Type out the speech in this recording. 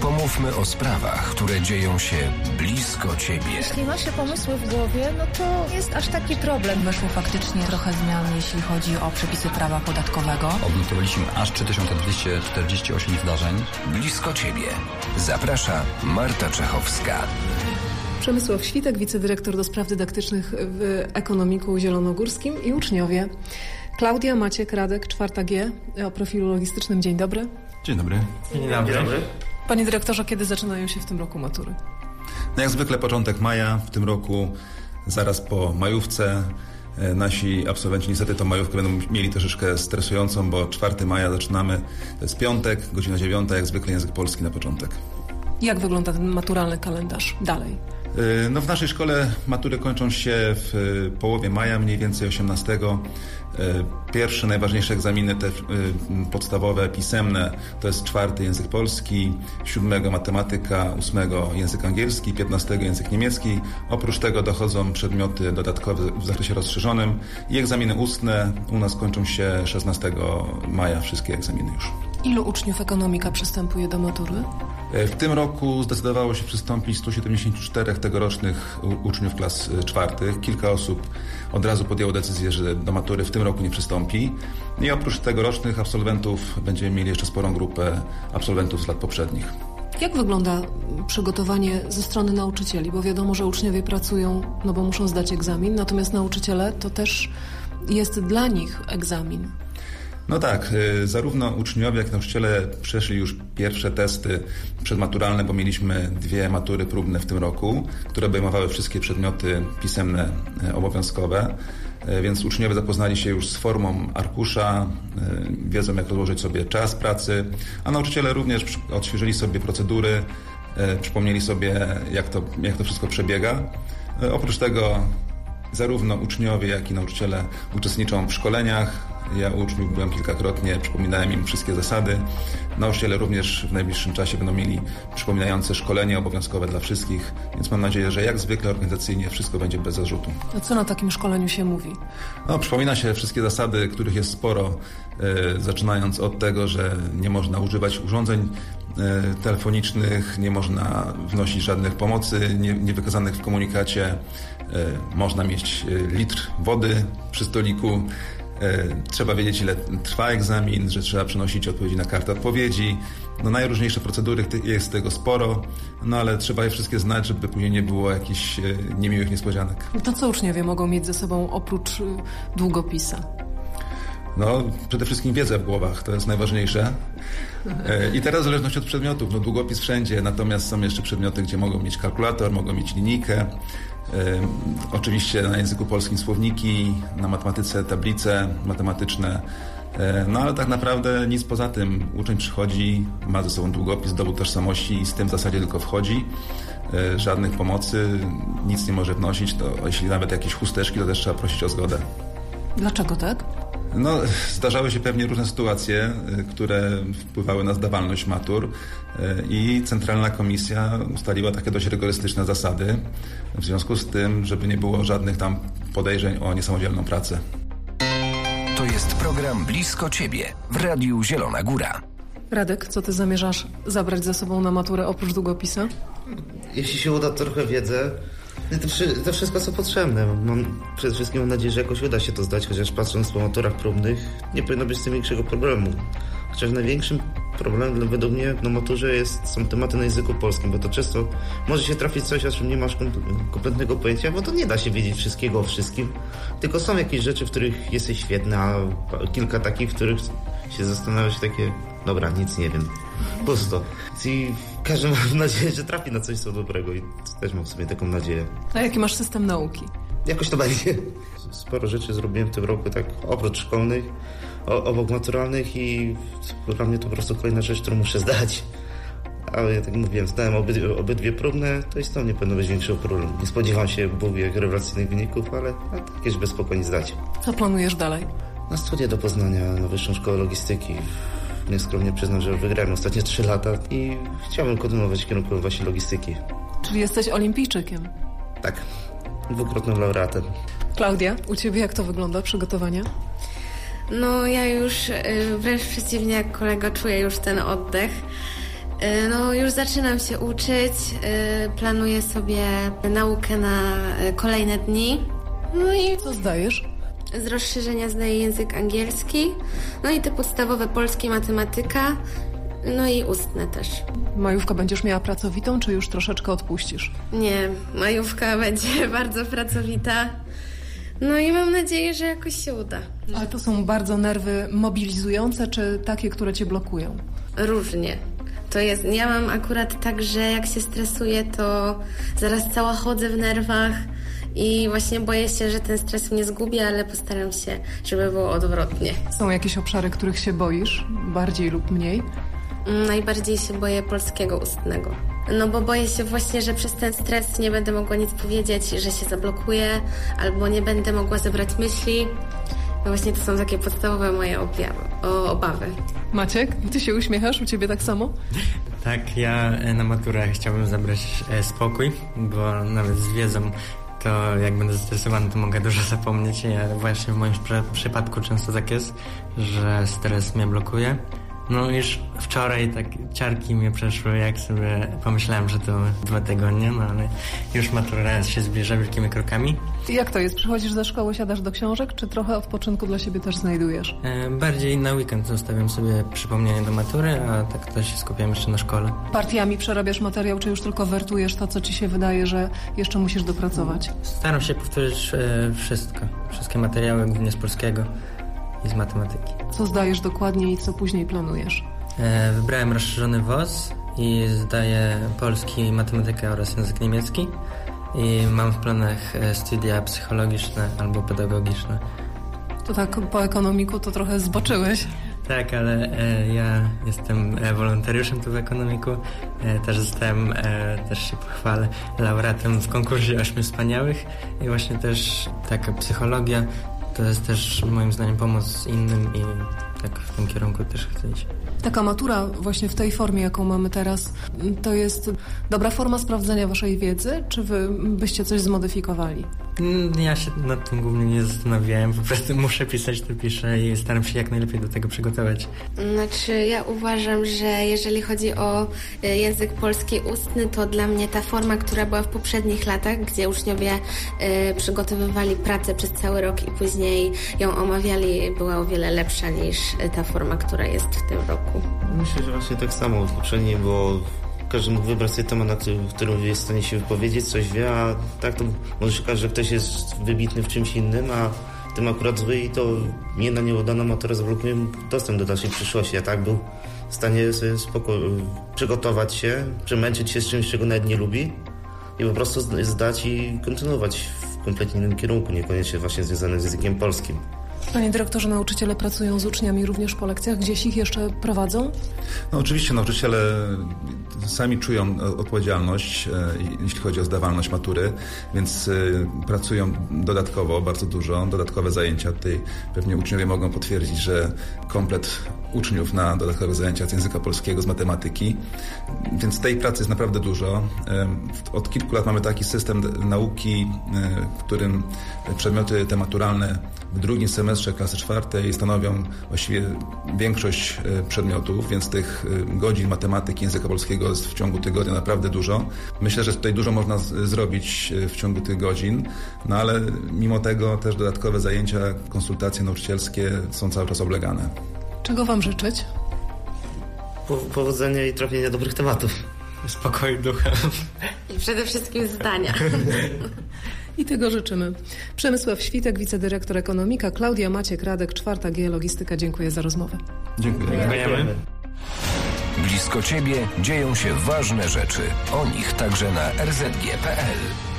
Pomówmy o sprawach, które dzieją się blisko Ciebie. Jeśli ma się pomysły w głowie, no to jest aż taki problem. Weszło faktycznie trochę zmian, jeśli chodzi o przepisy prawa podatkowego. Odnotowaliśmy aż 3248 zdarzeń. Blisko Ciebie. Zaprasza Marta Czechowska. Przemysław Świtek, wicedyrektor do spraw dydaktycznych w Ekonomiku Zielonogórskim i uczniowie. Klaudia, Maciek, Radek, 4G o profilu logistycznym. Dzień dobry. Dzień dobry. Dzień dobry. Panie dyrektorze, kiedy zaczynają się w tym roku matury? No jak zwykle początek maja w tym roku, zaraz po majówce. E, Nasi absolwenci niestety tą majówkę będą mieli troszeczkę stresującą, bo 4 maja zaczynamy, to jest piątek, godzina 9, jak zwykle język polski na początek. Jak wygląda ten maturalny kalendarz dalej? E, No w naszej szkole matury kończą się w e, połowie maja, mniej więcej 18. E, Pierwsze, najważniejsze egzaminy, te podstawowe, pisemne, to jest czwarty język polski, siódmego matematyka, ósmego język angielski, piętnastego język niemiecki. Oprócz tego dochodzą przedmioty dodatkowe w zakresie rozszerzonym i egzaminy ustne u nas kończą się 16 maja, wszystkie egzaminy już. Ilu uczniów ekonomika przystępuje do matury? E, W tym roku zdecydowało się przystąpić 174 tegorocznych uczniów klas e, czwartych. Kilka osób od razu podjęło decyzję, że do matury w tym roku nie przystąpi. I oprócz tegorocznych absolwentów będziemy mieli jeszcze sporą grupę absolwentów z lat poprzednich. Jak wygląda przygotowanie ze strony nauczycieli? Bo wiadomo, że uczniowie pracują, no bo muszą zdać egzamin, natomiast nauczyciele to też jest dla nich egzamin. No tak, y, zarówno uczniowie, jak i nauczyciele przeszli już pierwsze testy przedmaturalne, bo mieliśmy dwie matury próbne w tym roku, które obejmowały wszystkie przedmioty pisemne y, obowiązkowe. Y, Więc uczniowie zapoznali się już z formą arkusza, wiedzą jak rozłożyć sobie czas pracy, a nauczyciele również odświeżyli sobie procedury, przypomnieli sobie jak to, jak to wszystko przebiega. Oprócz tego Zarówno uczniowie, jak i nauczyciele uczestniczą w szkoleniach. Ja uczniów byłem kilkakrotnie, przypominałem im wszystkie zasady. Nauczyciele również w najbliższym czasie będą mieli przypominające szkolenie obowiązkowe dla wszystkich, więc mam nadzieję, że jak zwykle organizacyjnie wszystko będzie bez zarzutu. A co na takim szkoleniu się mówi? No, przypomina się wszystkie zasady, których jest sporo, e, zaczynając od tego, że nie można używać urządzeń e, telefonicznych, nie można wnosić żadnych pomocy nie, niewykazanych w komunikacie, można mieć e, litr wody przy stoliku, e, trzeba wiedzieć ile trwa egzamin, że trzeba przenosić odpowiedzi na kartę odpowiedzi. No, najróżniejsze procedury, jest tego sporo, no ale trzeba je wszystkie znać, żeby później nie było jakichś e, niemiłych niespodzianek. To co uczniowie mogą mieć ze sobą oprócz y, długopisa? No, przede wszystkim wiedzę w głowach, to jest najważniejsze. E, I teraz w zależności od przedmiotów, no długopis wszędzie, natomiast są jeszcze przedmioty, gdzie mogą mieć kalkulator, mogą mieć linijkę. E, Oczywiście na języku polskim słowniki, na matematyce tablice matematyczne. E, No ale tak naprawdę nic poza tym. Uczeń przychodzi, ma ze sobą długopis, dowód tożsamości i z tym w zasadzie tylko wchodzi. Żadnych pomocy, nic nie może wnosić. To jeśli nawet jakieś chusteczki, to też trzeba prosić o zgodę. Dlaczego tak? No, zdarzały się pewnie różne sytuacje, y, które wpływały na zdawalność matur y, i Centralna Komisja ustaliła takie dość rygorystyczne zasady w związku z tym, żeby nie było żadnych tam podejrzeń o niesamodzielną pracę. To jest program Blisko Ciebie w Radiu Zielona Góra. Radek, co ty zamierzasz zabrać ze sobą na maturę oprócz długopisa? Jeśli się uda trochę wiedzę, to, wszy- to wszystko co potrzebne. Mam, przede wszystkim mam nadzieję, że jakoś uda się to zdać, chociaż patrząc po maturach próbnych, nie powinno być z tym większego problemu. Chociaż największym problemem według mnie na maturze jest, są tematy na języku polskim, bo to często może się trafić coś, o czym nie masz kom- kompletnego pojęcia, bo to nie da się wiedzieć wszystkiego o wszystkim. Tylko są jakieś rzeczy, w których jesteś świetny, a kilka takich, w których się zastanawiasz takie, dobra, nic nie wiem. Pusto. I każdy ma nadzieję, że trafi na coś co dobrego i też mam w sobie taką nadzieję. A jaki masz system nauki? Jakoś to będzie. Sporo rzeczy zrobiłem w tym roku, tak oprócz szkolnych, obok maturalnych i dla mnie to po prostu kolejna rzecz, którą muszę zdać. Ale ja tak jak mówiłem, zdałem obydwie, obydwie próbne, to jest to nie powinno być większego problemu. Nie spodziewam się jak rewelacyjnych wyników, ale ale jakieś bez spokojnie zdać. Co planujesz dalej? Na studia do Poznania, na Wyższą Szkołę Logistyki. Nieskromnie przyznam, że wygrałem ostatnie trzy lata i chciałbym kontynuować w kierunku właśnie logistyki. Czyli jesteś olimpijczykiem. Tak, dwukrotnym laureatem. Klaudia, u ciebie jak to wygląda, przygotowania? No ja już y, wręcz przeciwnie jak kolega czuję już ten oddech. E, No, już zaczynam się uczyć. e, Planuję sobie naukę na kolejne dni. No i Co zdajesz? Z rozszerzenia zdaję język angielski. No i te podstawowe polskie matematyka. No i ustne też. Majówka będziesz miała pracowitą, czy już troszeczkę odpuścisz? Nie, majówka będzie bardzo pracowita. No i mam nadzieję, że jakoś się uda. Ale to są bardzo nerwy mobilizujące, czy takie, które cię blokują? Różnie. To jest, ja mam akurat tak, że jak się stresuję, to zaraz cała chodzę w nerwach i właśnie boję się, że ten stres mnie zgubi, ale postaram się, żeby było odwrotnie. Są jakieś obszary, których się boisz, bardziej lub mniej? Mm, Najbardziej się boję polskiego ustnego. No bo boję się właśnie, że przez ten stres nie będę mogła nic powiedzieć, że się zablokuję, albo nie będę mogła zebrać myśli. No właśnie to są takie podstawowe moje objawy, o, obawy. Maciek, ty się uśmiechasz? U ciebie tak samo? Tak, ja e, na maturę chciałbym zabrać e, spokój, bo nawet z wiedzą to jak będę zestresowany, to mogę dużo zapomnieć. Ja właśnie w moim przy- przypadku często tak jest, że stres mnie blokuje. No już wczoraj tak ciarki mnie przeszły, jak sobie pomyślałem, że to dwa tygodnie, no ale już matura się zbliża wielkimi krokami. I Jak to jest? Przychodzisz ze szkoły, siadasz do książek, czy trochę odpoczynku dla siebie też znajdujesz? E, bardziej na weekend zostawiam sobie przypomnienie do matury, a tak to się skupiam jeszcze na szkole. Partiami przerabiasz materiał, czy już tylko wertujesz to, co ci się wydaje, że jeszcze musisz dopracować? Staram się powtórzyć e, wszystko, wszystkie materiały, głównie z polskiego i z matematyki. Co zdajesz dokładnie i co później planujesz? E, wybrałem rozszerzony WOS i zdaję polski, matematykę oraz język niemiecki i mam w planach e, studia psychologiczne albo pedagogiczne. To tak po ekonomiku to trochę zboczyłeś. Tak, ale e, ja jestem e, wolontariuszem tu w ekonomiku. E, też zostałem, e, też się pochwalę, laureatem w konkursie Ośmiu Wspaniałych i właśnie też taka psychologia to jest też moim zdaniem pomoc innym i tak w tym kierunku też chcę iść. Taka matura właśnie w tej formie, jaką mamy teraz, to jest dobra forma sprawdzenia waszej wiedzy, czy wy byście coś zmodyfikowali? Mm, Ja się nad tym głównie nie zastanawiałem, po prostu muszę pisać, to piszę i staram się jak najlepiej do tego przygotować. Znaczy, ja uważam, że jeżeli chodzi o y, język polski ustny, to dla mnie ta forma, która była w poprzednich latach, gdzie uczniowie y, przygotowywali pracę przez cały rok i później ją omawiali, była o wiele lepsza niż ta forma, która jest w tym roku. Myślę, że właśnie tak samo. W poprzedniej było każdy mógł wybrać sobie temat, na który, w którym jest w stanie się wypowiedzieć, coś wie, a tak to może się okazać, że ktoś jest wybitny w czymś innym, a tym akurat zły i to nie na niego dana matura zablokuje dostęp do dalszej przyszłości, a tak był w stanie sobie spoko przygotować się, przemęczyć się z czymś, czego nawet nie lubi i po prostu zd- zdać i kontynuować w kompletnie innym kierunku, niekoniecznie właśnie związanym z językiem polskim. Panie dyrektorze, nauczyciele pracują z uczniami również po lekcjach. Gdzieś ich jeszcze prowadzą? No oczywiście nauczyciele sami czują e, odpowiedzialność, e, jeśli chodzi o zdawalność matury, więc e, pracują dodatkowo, bardzo dużo, dodatkowe zajęcia. Tutaj pewnie uczniowie mogą potwierdzić, że komplet uczniów na dodatkowe zajęcia z języka polskiego, z matematyki, więc tej pracy jest naprawdę dużo. Od kilku lat mamy taki system nauki, w którym przedmioty te maturalne w drugim semestrze klasy czwartej stanowią właściwie większość e, przedmiotów, więc tych e, godzin matematyki, języka polskiego jest w ciągu tygodnia naprawdę dużo. Myślę, że tutaj dużo można zrobić e, w ciągu tych godzin, no ale mimo tego też dodatkowe zajęcia, konsultacje nauczycielskie są cały czas oblegane. Czego wam życzyć? Po, powodzenia i trafienia dobrych tematów. Spokoju ducha. I przede wszystkim zdania. I tego życzymy. Przemysław Świtek, wicedyrektor ekonomika, Klaudia Maciek, Radek, czwarta G, logistyka. Dziękuję za rozmowę. Dziękuję. Dziękujemy. Blisko Ciebie dzieją się ważne rzeczy. O nich także na rzg.pl.